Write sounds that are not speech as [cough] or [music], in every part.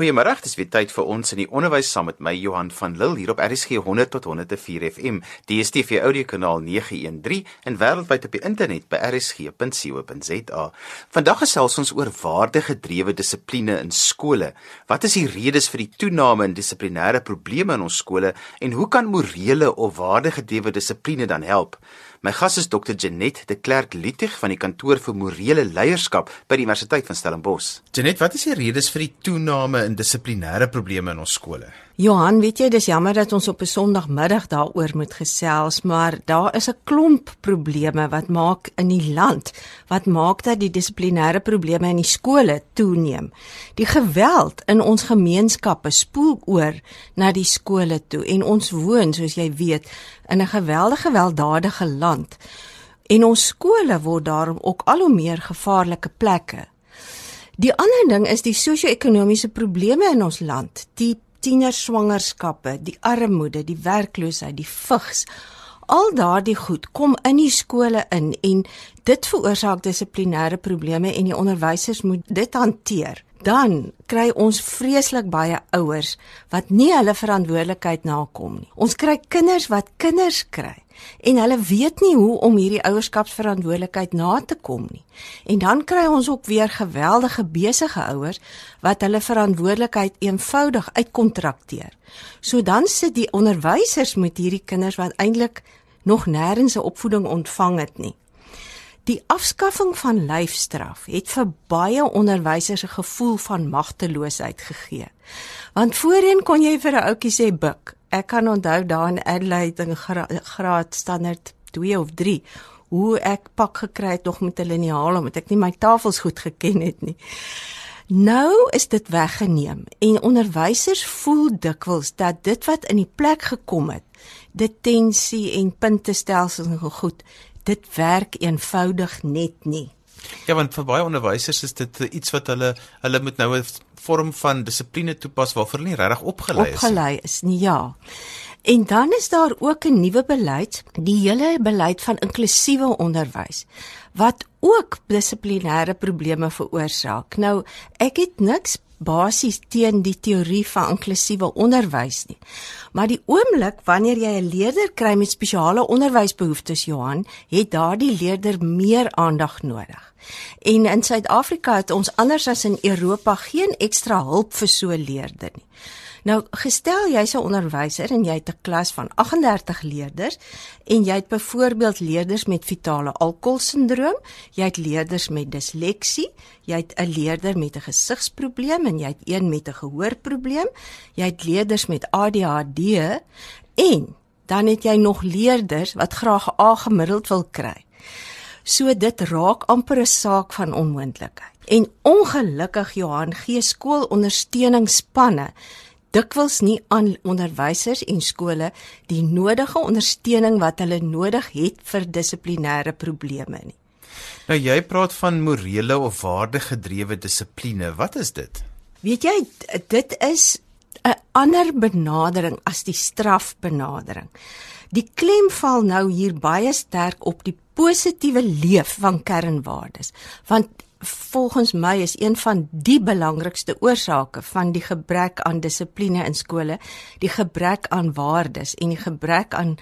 Goeiemôre, dis weer tyd vir ons in die onderwys saam met my Johan van Lille hier op RSG 100 tot 104 FM, DStv audiokanaal 913 en wêreldwyd op die internet by rsg.co.za. Vandag gesels ons oor waardegedrewe dissipline in skole. Wat is die redes vir die toename in dissiplinêre probleme in ons skole en hoe kan morele of waardegedrewe dissipline dan help? My gas is Dr. Janet de Klerk Lüttig van die kantoor vir morele leierskap by die Universiteit van Stellenbosch. Janet, wat is die redes vir die toename in dissiplinêre probleme in ons skole? Johan, weet jy, dis jammer dat ons op 'n Sondagmiddag daaroor moet gesels, maar daar is 'n klomp probleme wat maak in die land wat maak dat die dissiplinêre probleme in die skole toeneem. Die geweld in ons gemeenskappe spoel oor na die skole toe en ons woon, soos jy weet, in 'n geweldige gewelddadige land. En ons skole word daarom ook al hoe meer gevaarlike plekke. Die ander ding is die sosio-ekonomiese probleme in ons land. Die tienerswangerskappe, die armoede, die werkloosheid, die vigs. Al daardie goed kom in die skole in en dit veroorsaak dissiplinêre probleme en die onderwysers moet dit hanteer. Dan kry ons vreeslik baie ouers wat nie hulle verantwoordelikheid nakom nie. Ons kry kinders wat kinders kry en hulle weet nie hoe om hierdie ouerskapsverantwoordelikheid na te kom nie. En dan kry ons ook weer geweldige besige ouers wat hulle verantwoordelikheid eenvoudig uitkontrakteer. So dan sit die onderwysers met hierdie kinders wat eintlik nog nêrens 'n opvoeding ontvang het nie. Die afskaffing van lyfstraf het vir baie onderwysers 'n gevoel van magteloosheid gegee. Want voorheen kon jy vir 'n ouetjie sê buk ek kan onthou daar in Adelaide in gra graad standaard 2 of 3 hoe ek pak gekry het nog met 'n liniaal omdat ek nie my tafels goed geken het nie. Nou is dit weggeneem en onderwysers voel dikwels dat dit wat in die plek gekom het, detensie en puntestelsels en goed, dit werk eenvoudig net nie. Ja, want vir baie onderwysers is dit iets wat hulle hulle moet nou 'n vorm van dissipline toepas waarvoor hulle nie regtig opgelei is nie. Opgelei is nie, ja. En dan is daar ook 'n nuwe beleid, die hele beleid van inklusiewe onderwys wat ook dissiplinêre probleme veroorsaak. Nou, ek het niks basies teen die teorie van inklusiewe onderwys nie. Maar die oomblik wanneer jy 'n leerder kry met spesiale onderwysbehoeftes, Johan, het daardie leerder meer aandag nodig. En in Suid-Afrika het ons anders as in Europa geen ekstra hulp vir so 'n leerder nie. Nou gestel jy's 'n onderwyser en jy het 'n klas van 38 leerders en jy het byvoorbeeld leerders met fetale alkoholsindroom, jy het leerders met disleksie, jy het 'n leerder met 'n gesigsprobleem en jy het een met 'n gehoorprobleem, jy het leerders met ADHD en dan het jy nog leerders wat graag A gemiddeld wil kry. So dit raak amper 'n saak van onmoontlikheid. En ongelukkig Johan gee skoolondersteuningspanne dikwels nie aan onderwysers en skole die nodige ondersteuning wat hulle nodig het vir dissiplinêre probleme nie. Nou jy praat van morele of waardegedrewe dissipline. Wat is dit? Weet jy, dit is 'n ander benadering as die strafbenadering. Die klem val nou hier baie sterk op die positiewe leef van kernwaardes. Want volgens my is een van die belangrikste oorsake van die gebrek aan dissipline in skole, die gebrek aan waardes en die gebrek aan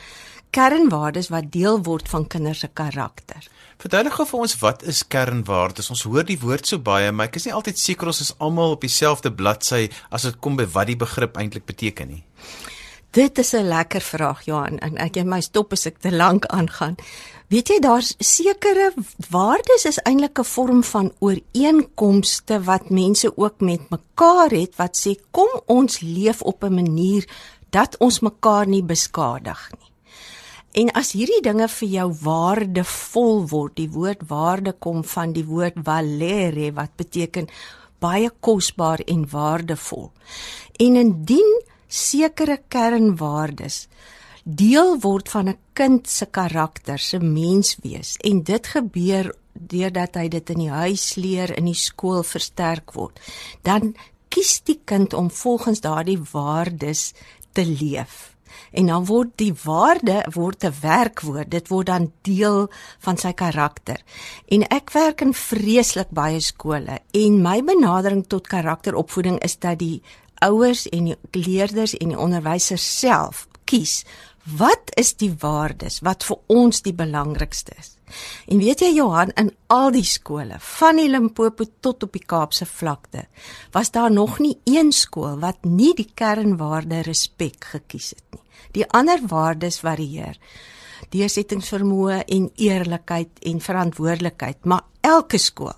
kernwaardes wat deel word van kinders se karakter. Verduidelik gou vir ons wat is kernwaardes? Ons hoor die woord so baie, maar ek is nie altyd seker ons is almal op dieselfde bladsy as dit kom by wat die begrip eintlik beteken nie. Dit is 'n lekker vraag, Johan, en ek jy my stop as ek te lank aangaan. Weet jy daar's sekere waardes is eintlik 'n vorm van ooreenkomste wat mense ook met mekaar het wat sê kom ons leef op 'n manier dat ons mekaar nie beskadig nie. En as hierdie dinge vir jou waardevol word, die woord waarde kom van die woord valere wat beteken baie kosbaar en waardevol. En indien sekere kernwaardes deel word van 'n kind se karakter, se menswees en dit gebeur deurdat hy dit in die huis leer, in die skool versterk word, dan kies die kind om volgens daardie waardes te leef. En dan word die waarde word 'n werkwoord. Dit word dan deel van sy karakter. En ek werk in vreeslik baie skole en my benadering tot karakteropvoeding is dat die ouers en die leerders en die onderwysers self kies wat is die waardes wat vir ons die belangrikste is. En weet jy Johan, in al die skole, van die Limpopo tot op die Kaapse vlakte, was daar nog nie een skool wat nie die kernwaarde respek gekies het nie. Die ander waardes varieer. Deursettingsvermoë en eerlikheid en verantwoordelikheid, maar elke skool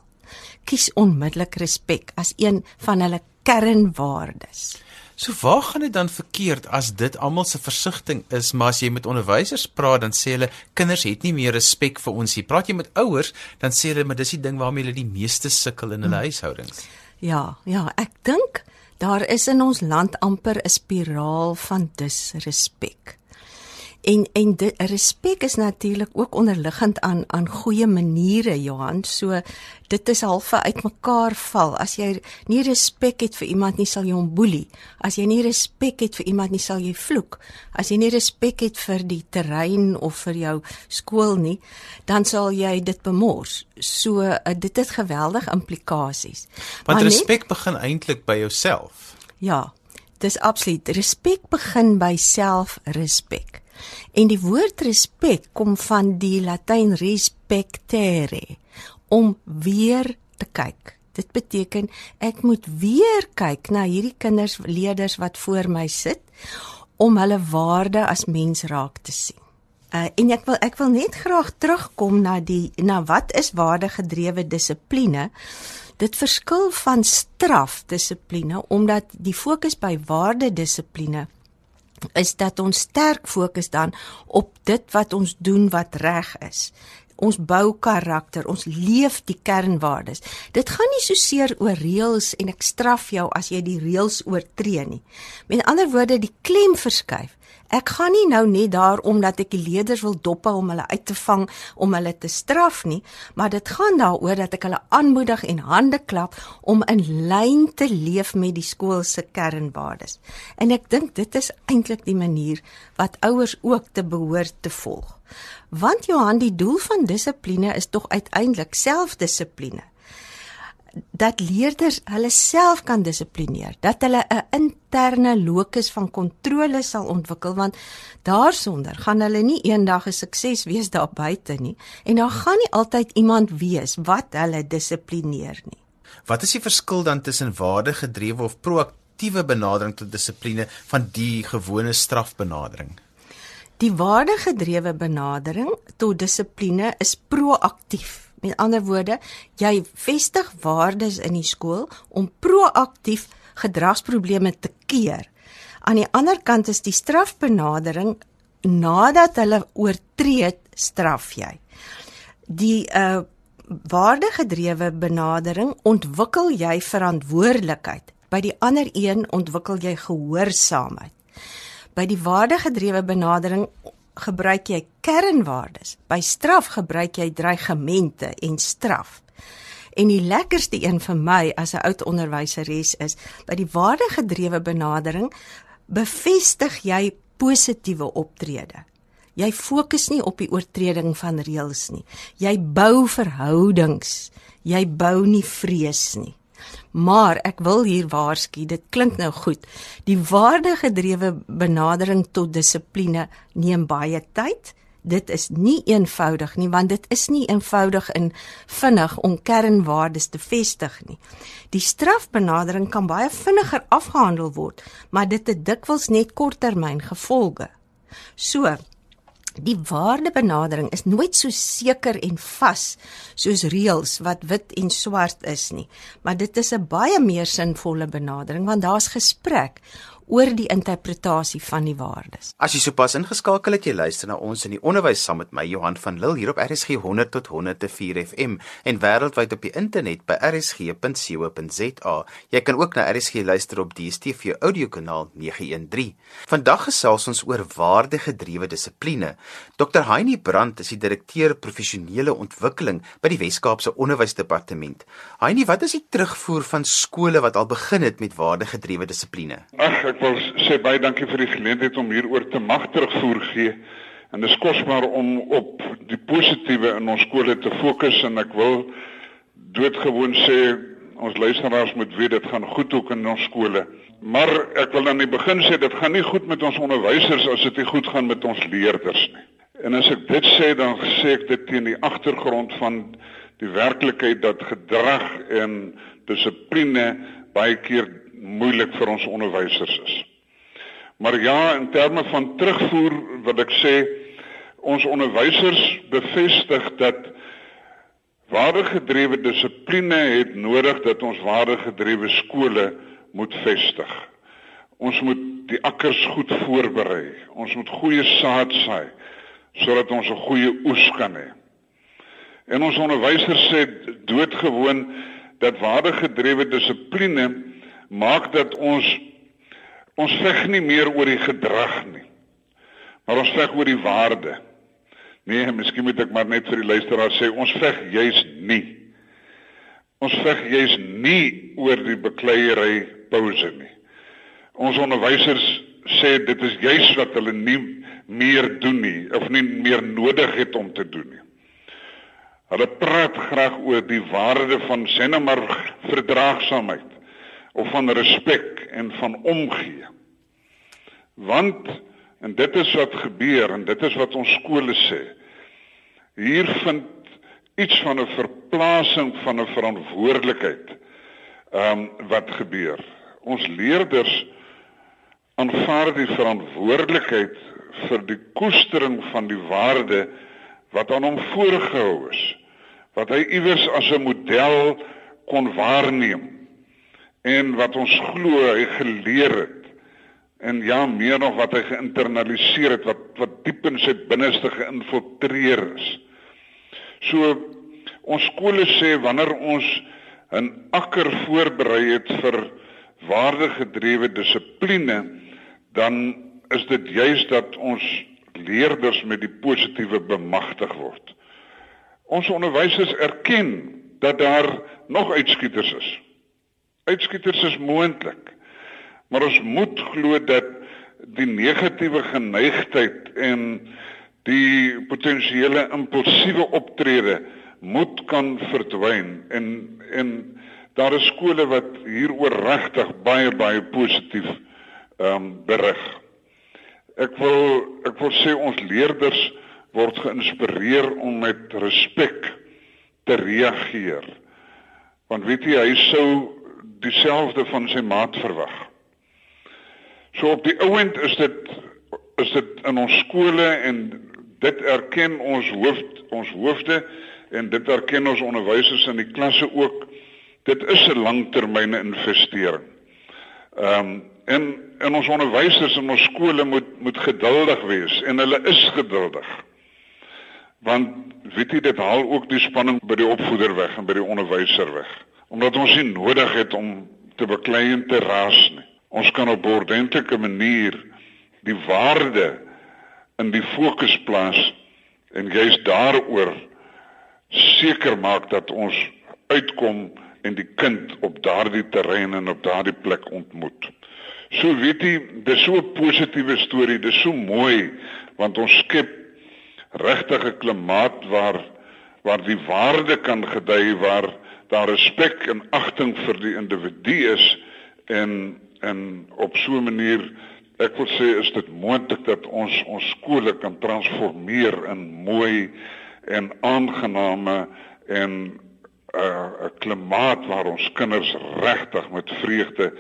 kies onmiddellik respek as een van hulle kernwaardes. So waar gaan dit dan verkeerd as dit almal se versigtiging is, maar as jy met onderwysers praat dan sê hulle kinders het nie meer respek vir ons nie. Praat jy met ouers dan sê hulle maar dis die ding waarmee hulle die meeste sukkel in hulle hmm. huishoudings. Ja, ja, ek dink daar is in ons land amper 'n spiraal van disrespek. En en die respek is natuurlik ook onderliggend aan aan goeie maniere Johan. So dit is half uitmekaar val. As jy nie respek het vir iemand nie, sal jy hom boelie. As jy nie respek het vir iemand nie, sal jy vloek. As jy nie respek het vir die terrein of vir jou skool nie, dan sal jy dit bemors. So uh, dit het geweldige implikasies. Want maar respek net, begin eintlik by jouself. Ja. Dis absoluut. Respek begin by selfrespek. En die woord respek kom van die Latyn respectere om weer te kyk. Dit beteken ek moet weer kyk na hierdie kinders leerders wat voor my sit om hulle waarde as mens raak te sien. Uh, en ek wil ek wil net graag terugkom na die na wat is waardegedrewe dissipline? Dit verskil van strafdissipline omdat die fokus by waardedissipline is dat ons sterk fokus dan op dit wat ons doen wat reg is. Ons bou karakter, ons leef die kernwaardes. Dit gaan nie so seer oor reëls en ek straf jou as jy die reëls oortree nie. Met ander woorde, die klem verskuif Ek gaan nie nou net daar omdat ek die leerders wil dophou om hulle uit te vang om hulle te straf nie, maar dit gaan daaroor dat ek hulle aanmoedig en hande klap om in lyn te leef met die skool se kernwaardes. En ek dink dit is eintlik die manier wat ouers ook te behoort te volg. Want Johan, die doel van dissipline is tog uiteindelik selfdissipline dat leerders hulle self kan dissiplineer, dat hulle 'n interne locus van kontrole sal ontwikkel want daarsonder gaan hulle nie eendag 'n sukses wees daar buite nie en daar gaan nie altyd iemand wees wat hulle dissiplineer nie. Wat is die verskil dan tussen waardegedrewe of proaktiewe benadering tot dissipline van die gewone strafbenadering? Die waardegedrewe benadering tot dissipline is proaktief Met ander woorde, jy vestig waardes in die skool om proaktief gedragsprobleme te keer. Aan die ander kant is die strafbenadering nadat hulle oortree, straf jy. Die uh waardegedrewe benadering ontwikkel jy verantwoordelikheid. By die ander een ontwikkel jy gehoorsaamheid. By die waardegedrewe benadering gebruik jy kernwaardes. By straf gebruik jy dreigemente en straf. En die lekkerste een vir my as 'n oud onderwyseres is by die waardegedrewe benadering bevestig jy positiewe optrede. Jy fokus nie op die oortreding van reëls nie. Jy bou verhoudings. Jy bou nie vrees nie. Maar ek wil hier waarsku, dit klink nou goed. Die waardegedrewe benadering tot dissipline neem baie tyd. Dit is nie eenvoudig nie want dit is nie eenvoudig en vinnig om kernwaardes te vestig nie. Die strafbenadering kan baie vinniger afgehandel word, maar dit het dikwels net korttermyn gevolge. So, Die waardebenadering is nooit so seker en vas soos reëls wat wit en swart is nie, maar dit is 'n baie meer sinvolle benadering want daar's gesprek oor die interpretasie van die waardes. As jy sopas ingeskakel het, jy luister na ons in die onderwys saam met my Johan van Lille hier op RSG 100 tot 104 FM en wêreldwyd op die internet by rsg.co.za. Jy kan ook na RSG luister op DStv audiokanaal 913. Vandag gesels ons oor waardegedrewe dissipline. Dr. Heinie Brandt is die direkteur professionele ontwikkeling by die Wes-Kaapse Onderwysdepartement. Heinie, wat is die terugvoer van skole wat al begin het met waardegedrewe dissipline? Ag, ek wil sê baie dankie vir die geleentheid om hieroor te mag terugvoer gee. En dit is kosbaar om op die positiewe in ons skole te fokus en ek wil doodgewoon sê ons luisteraars moet weet dit gaan goed ook in ons skole. Maar ek wil aan die begin sê dit gaan nie goed met ons onderwysers as dit nie goed gaan met ons leerders nie. En as ek dit sê dan sê ek dit teen die agtergrond van die werklikheid dat gedrag en dissipline baie keer moeilik vir ons onderwysers is. Maar ja, in terme van terugvoer wil ek sê ons onderwysers bevestig dat waardegedrewe dissipline het nodig dat ons waardegedrewe skole moet vestig. Ons moet die akkers goed voorberei. Ons moet goeie saad saai sodat ons 'n goeie oes kan hê. En ons onderwysers sê doodgewoon dat waardegedrewe dissipline maak dat ons ons veg nie meer oor die gedrag nie. Maar ons veg oor die waarde. Nee, miskien moet ek maar net vir die luisteraar sê ons veg juis nie. Ons veg juis nie oor die bekleierery pouse nie. Ons onderwysers sê dit is juis wat hulle nie meer doen nie of nie meer nodig het om te doen nie. Hulle praat graag oor die waarde van sinemar verdraagsaamheid of van respek en van omgee. Want en dit is wat gebeur en dit is wat ons skole sê. Hier vind iets van 'n verplasing van 'n verantwoordelikheid ehm um, wat gebeur. Ons leerders aanvaar die verantwoordelikheid vir die koestering van die waarde wat aan hom voorgehou is wat hy iewers as 'n model kon waarneem en wat ons glo hy geleer het en ja meer nog wat hy geïnternaliseer het wat wat diep in sy binneste geïnfiltreer is. So ons skole sê wanneer ons 'n akker voorberei het vir waardegedrewe dissipline dan is dit juis dat ons leerders met die positiewe bemagtig word. Ons onderwysers erken dat daar nog uitskieters is. Uitskieters is moontlik. Maar ons moet glo dat die negatiewe geneigtheid en die potensiële impulsiewe optrede moet kan verdwyn en en daar is skole wat hieroor regtig baie baie positief ehm um, berig. Ek wil ek wil sê ons leerders word geïnspireer om met respek te reageer. Want weet jy, hy sou dieselfde van sy maat verwag. So op die ouend is dit is dit in ons skole en dit erken ons hoof ons hoofde en dit erken ons onderwysers in die klasse ook. Dit is 'n langtermyn investering. Ehm um, en en ons onderwysers in ons skole moet moet geduldig wees en hulle is geduldig want weet jy dit haal ook die spanning by die opvoeder weg en by die onderwyser weg omdat ons nie nodig het om te beklei en te raas nie ons kan op 'n ordentlike manier die waarde in die fokus plaas en jy's daaroor seker maak dat ons uitkom en die kind op daardie terrein en op daardie plek ontmoet. So weet jy, dis so 'n positiewe storie, dis so mooi want ons skep regtig 'n klimaat waar waar die waarde kan gedei waar daar respek en agting vir die individu is en en op so 'n manier ek wil sê is dit moontlik dat ons ons skole kan transformeer in mooi en aangename en 'n uh, 'n klimaat waar ons kinders regtig met vreugde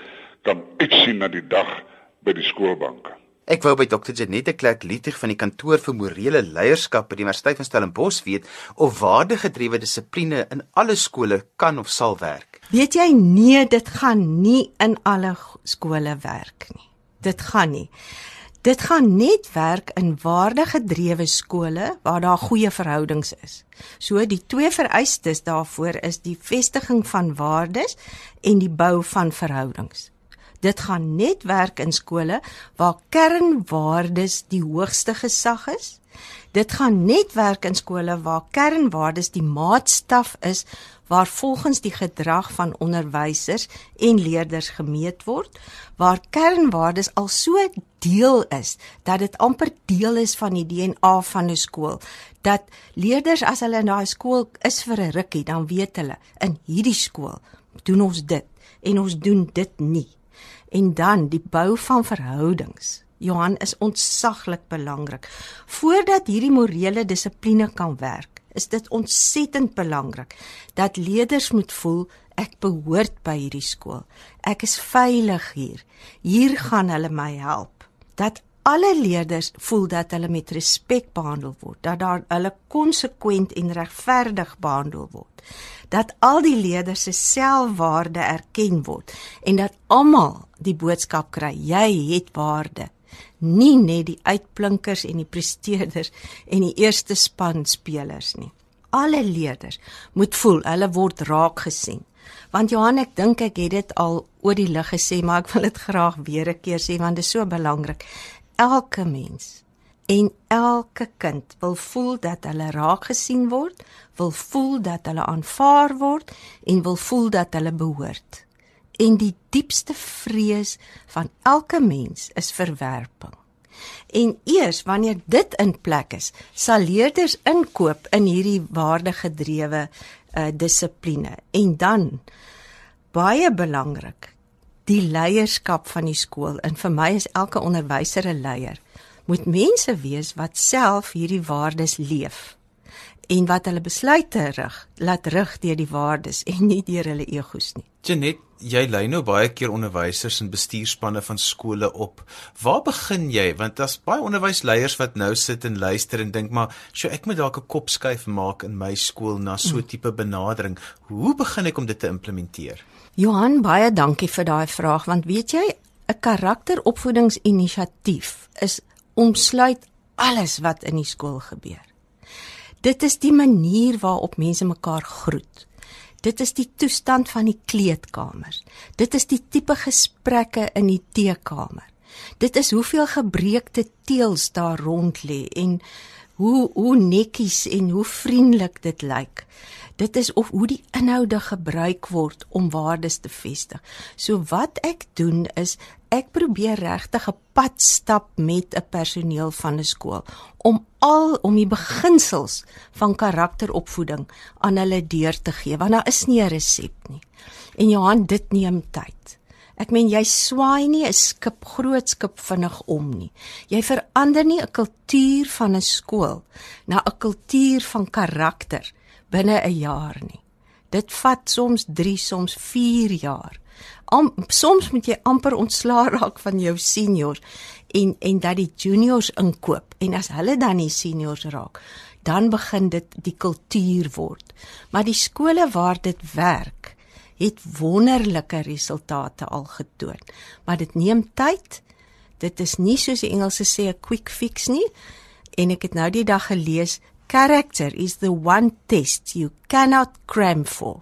kan uitsien na die dag by die skoolbanke. Ek wou by Dr. Janette Klerk Lietig van die kantoor vir morele leierskap by die Universiteit van Stellenbosch weet of waardegedrewe dissipline in alle skole kan of sal werk. Weet jy nee, dit gaan nie in alle skole werk nie. Dit gaan nie. Dit gaan net werk in waardegedrewe skole waar daar goeie verhoudings is. So die twee vereistes daarvoor is die vestiging van waardes en die bou van verhoudings. Dit gaan net werk in skole waar kernwaardes die hoogste gesag is. Dit gaan net werk in skole waar kernwaardes die maatstaf is waar volgens die gedrag van onderwysers en leerders gemeet word, waar kernwaardes al so deel is dat dit amper deel is van die DNA van 'n skool, dat leerders as hulle in daai skool is vir 'n rukkie, dan weet hulle in hierdie skool doen ons dit en ons doen dit nie. En dan die bou van verhoudings. Johan is ontsaglik belangrik. Voordat hierdie morele dissipline kan werk, is dit ontsettend belangrik dat leerders moet voel ek behoort by hierdie skool. Ek is veilig hier. Hier gaan hulle my help. Dat alle leerders voel dat hulle met respek behandel word, dat daar hulle konsekwent en regverdig behandel word. Dat al die leerders se selfwaarde erken word en dat almal die boodskap kry jy het waarde nie net die uitblinkers en die presteerders en die eerste span spelers nie. Alle leerders moet voel hulle word raak gesien. Want Johan, ek dink ek het dit al oor die lig gesê, maar ek wil dit graag weer 'n keer sê want dit is so belangrik. Elke mens en elke kind wil voel dat hulle raak gesien word, wil voel dat hulle aanvaar word en wil voel dat hulle behoort en die diepste vrees van elke mens is verwerping. En eers wanneer dit in plek is, sal leerders inkoop in hierdie waardegedrewe uh, dissipline. En dan baie belangrik, die leierskap van die skool. En vir my is elke onderwyser 'n leier. Moet mense wees wat self hierdie waardes leef en wat hulle besluite rig, laat rig deur die waardes [laughs] en nie deur hulle egos nie. Janet, jy lei nou baie keer onderwysers en bestuurspanne van skole op. Waar begin jy? Want daar's baie onderwysleiers wat nou sit en luister en dink maar, "Sjoe, ek moet dalk 'n kop skuif maak in my skool na so 'n mm. tipe benadering. Hoe begin ek om dit te implementeer?" Johan, baie dankie vir daai vraag want weet jy, 'n karakteropvoedingsinisiatief is omsluit alles wat in die skool gebeur. Dit is die manier waarop mense mekaar groet. Dit is die toestand van die kleedkamers. Dit is die tipe gesprekke in die teekamer. Dit is hoeveel gebreekte teels daar rond lê en hoe hoe netjies en hoe vriendelik dit lyk. Dit is of hoe die inhoude gebruik word om waardes te vestig. So wat ek doen is ek probeer regtig 'n pad stap met 'n personeel van 'n skool om al om die beginsels van karakteropvoeding aan hulle deur te gee want daar is nie 'n resep nie. En Johan dit neem tyd. Ek meen jy swaai nie 'n skip groot skip vinnig om nie. Jy verander nie 'n kultuur van 'n skool na 'n kultuur van karakter binne 'n jaar nie. Dit vat soms 3, soms 4 jaar. Am, soms moet jy amper ontslaa raak van jou seniors en en dat die juniors inkoop. En as hulle dan die seniors raak dan begin dit die kultuur word. Maar die skole waar dit werk het wonderlike resultate al getoon. Maar dit neem tyd. Dit is nie soos die Engelse sê 'n quick fix nie. En ek het nou die dag gelees character is the one test you cannot cram for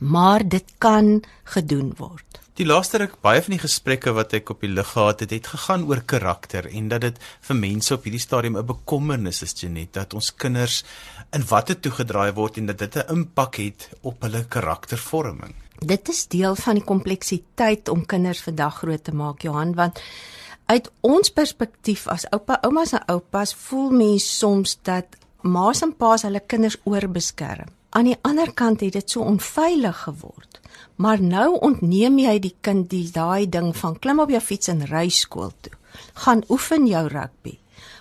maar dit kan gedoen word. Die laaste ruk baie van die gesprekke wat ek op die lig gehad het, het gegaan oor karakter en dat dit vir mense op hierdie stadium 'n bekommernis is Genet dat ons kinders in watte toegedraai word en dat dit 'n impak het op hulle karaktervorming. Dit is deel van die kompleksiteit om kinders vandag groot te maak, Johan, want uit ons perspektief as oupa, oumas en oupas voel mense soms dat ma's en pa's hulle kinders oorbeskerm. Aan die ander kant het dit so onveilig geword. Maar nou ontneem jy die kind die daai ding van klim op jou fiets en ry skool toe. Gaan oefen jou rugby.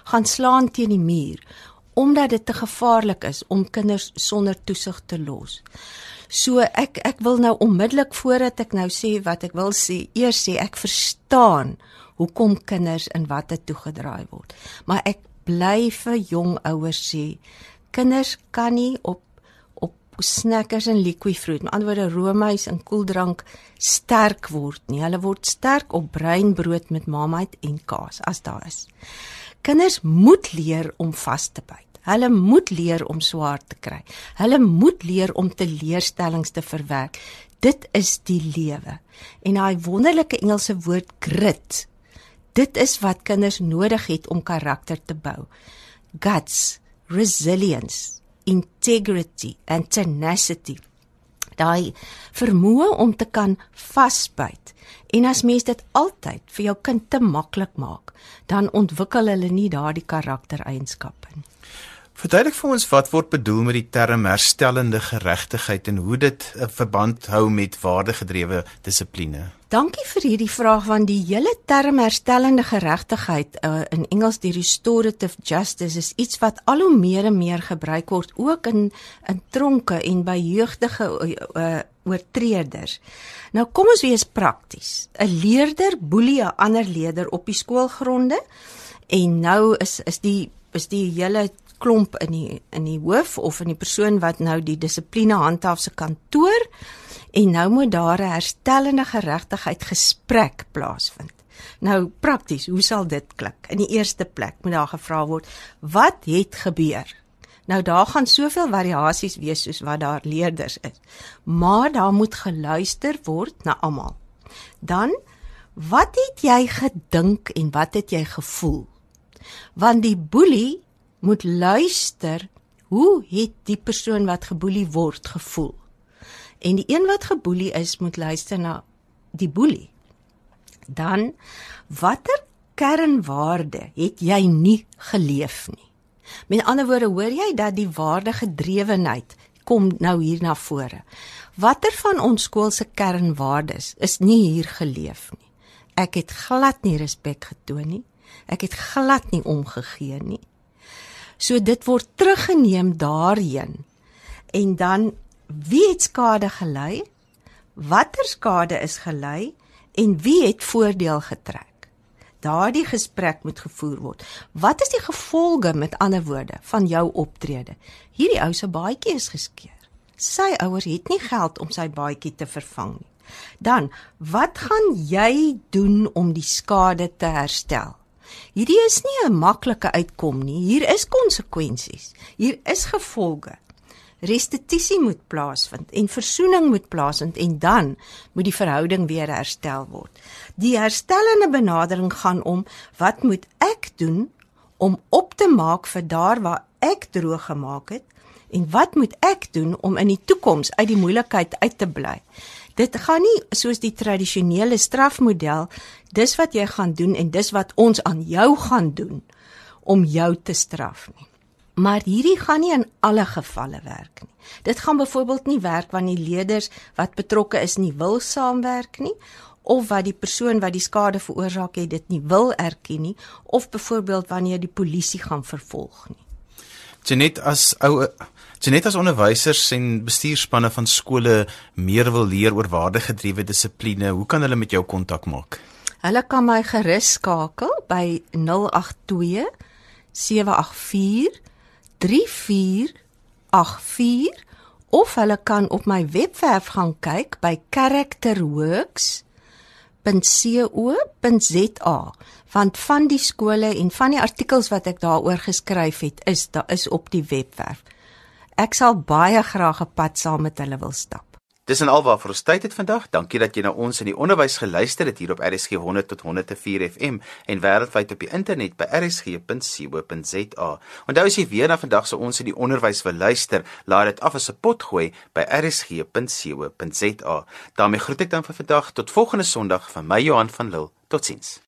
Gaan slaan teen die muur omdat dit te gevaarlik is om kinders sonder toesig te los. So ek ek wil nou onmiddellik voordat ek nou sê wat ek wil sê, eers sê ek verstaan hoekom kinders in watte toegedraai word. Maar ek bly vir jong ouers sê, kinders kan nie op snackers en liquifruit, met ander woorde roomys en koeldrank sterk word nie. Hulle word sterk op breinbrood met mamait en kaas as daar is. Kinders moet leer om vas te byt. Hulle moet leer om swaar te kry. Hulle moet leer om teleurstellings te verwerk. Dit is die lewe. En daai wonderlike Engelse woord grit. Dit is wat kinders nodig het om karakter te bou. Guts, resilience, integrity and tenacity. Daai vermoë om te kan vasbyt. En as mens dit altyd vir jou kind te maklik maak, dan ontwikkel hulle nie daardie karaktereienskappe nie. Verduidelik vir ons wat word bedoel met die term herstellende geregtigheid en hoe dit 'n verband hou met waardegedrewe dissipline. Dankie vir hierdie vraag want die hele term herstellende geregtigheid uh, in Engels die restorative justice is iets wat al hoe meer en meer gebruik word ook in in tronke en by jeugdige uh, oortreders. Nou kom ons wees prakties. 'n Leerder boelie 'n ander leerder op die skoolgronde en nou is is die is die hele klomp in die in die hoof of in die persoon wat nou die dissipline handhaaf se kantoor en nou moet daar 'n herstellende geregtigheid gesprek plaasvind. Nou prakties, hoe sal dit klink? In die eerste plek moet daar gevra word, wat het gebeur? Nou daar gaan soveel variasies wees soos wat daar leerders is. Maar daar moet geluister word na almal. Dan wat het jy gedink en wat het jy gevoel? Want die boelie moet luister hoe het die persoon wat geboelie word gevoel. En die een wat geboelie is moet luister na die boelie. Dan watter kernwaarde het jy nie geleef nie? Met ander woorde, hoor jy dat die waardegedrewenheid kom nou hier na vore. Watter van ons skool se kernwaardes is nie hier geleef nie? Ek het glad nie respek getoon nie. Ek het glad nie omgegee nie. So dit word teruggeneem daarheen. En dan wie het skade gelei? Watter skade is gelei en wie het voordeel getrek? Daardie gesprek moet gevoer word. Wat is die gevolge met ander woorde van jou optrede? Hierdie ou se baadjie is geskeur. Sy ouers het nie geld om sy baadjie te vervang nie. Dan, wat gaan jy doen om die skade te herstel? Hierdie is nie 'n maklike uitkom nie. Hier is konsekwensies. Hier is gevolge. Restituisie moet plaasvind en versoening moet plaasvind en dan moet die verhouding weer herstel word. Die herstellende benadering gaan om wat moet ek doen om op te maak vir daar waar ek droog gemaak het en wat moet ek doen om in die toekoms uit die moeilikheid uit te bly? Dit gaan nie soos die tradisionele strafmodel, dis wat jy gaan doen en dis wat ons aan jou gaan doen om jou te straf nie. Maar hierdie gaan nie in alle gevalle werk nie. Dit gaan byvoorbeeld nie werk wanneer die leerders wat betrokke is nie wil saamwerk nie of wat die persoon wat die skade veroorsaak het dit nie wil erken nie of byvoorbeeld wanneer die polisie gaan vervolg nie. Genet as ou Genet as onderwysers en bestuurspanne van skole meer wil leer oor waardegedrewe dissipline, hoe kan hulle met jou kontak maak? Hulle kan my gerus skakel by 082 784 3484 of hulle kan op my webwerf gaan kyk by characterworks.co.za want van die skole en van die artikels wat ek daaroor geskryf het is daar is op die webwerf. Ek sal baie graag 'n pad saam met hulle wil stap. Dis en alwaar vir ons tyd het vandag. Dankie dat jy na ons in die onderwys geluister het hier op RSG 100 tot 104 FM en wêreldwyd op die internet by rsg.co.za. Onthou as jy weer na vandag se ons in die onderwys wil luister, laai dit af as 'n pot gooi by rsg.co.za. daarmee groet ek dan vir vandag tot volgende Sondag van my Johan van Lille. Totsiens.